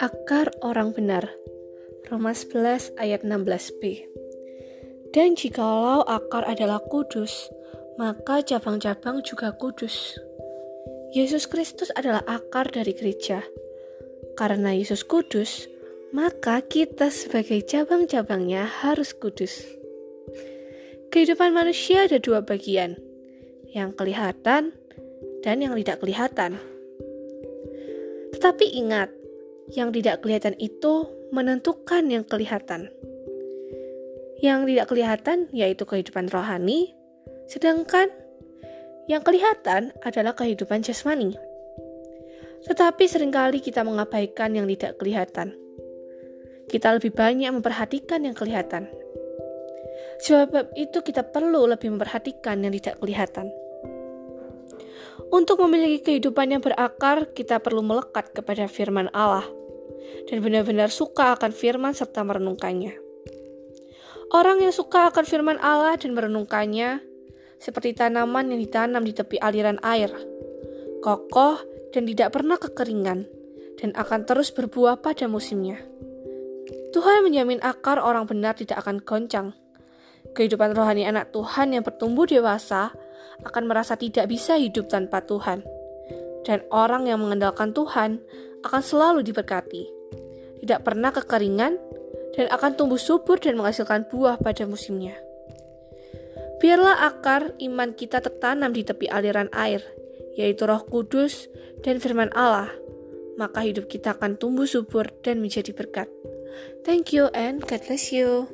Akar orang benar Roma 11 ayat 16b Dan jikalau akar adalah kudus, maka cabang-cabang juga kudus. Yesus Kristus adalah akar dari gereja. Karena Yesus kudus, maka kita sebagai cabang-cabangnya harus kudus. Kehidupan manusia ada dua bagian, yang kelihatan dan yang tidak kelihatan. Tetapi ingat, yang tidak kelihatan itu menentukan yang kelihatan. Yang tidak kelihatan yaitu kehidupan rohani, sedangkan yang kelihatan adalah kehidupan jasmani. Tetapi sering kali kita mengabaikan yang tidak kelihatan. Kita lebih banyak memperhatikan yang kelihatan. Sebab itu kita perlu lebih memperhatikan yang tidak kelihatan. Untuk memiliki kehidupan yang berakar, kita perlu melekat kepada firman Allah dan benar-benar suka akan firman serta merenungkannya. Orang yang suka akan firman Allah dan merenungkannya, seperti tanaman yang ditanam di tepi aliran air, kokoh dan tidak pernah kekeringan, dan akan terus berbuah pada musimnya. Tuhan menjamin akar orang benar tidak akan goncang. Kehidupan rohani anak Tuhan yang bertumbuh dewasa akan merasa tidak bisa hidup tanpa Tuhan. Dan orang yang mengandalkan Tuhan akan selalu diberkati. Tidak pernah kekeringan dan akan tumbuh subur dan menghasilkan buah pada musimnya. Biarlah akar iman kita tertanam di tepi aliran air, yaitu Roh Kudus dan firman Allah, maka hidup kita akan tumbuh subur dan menjadi berkat. Thank you and God bless you.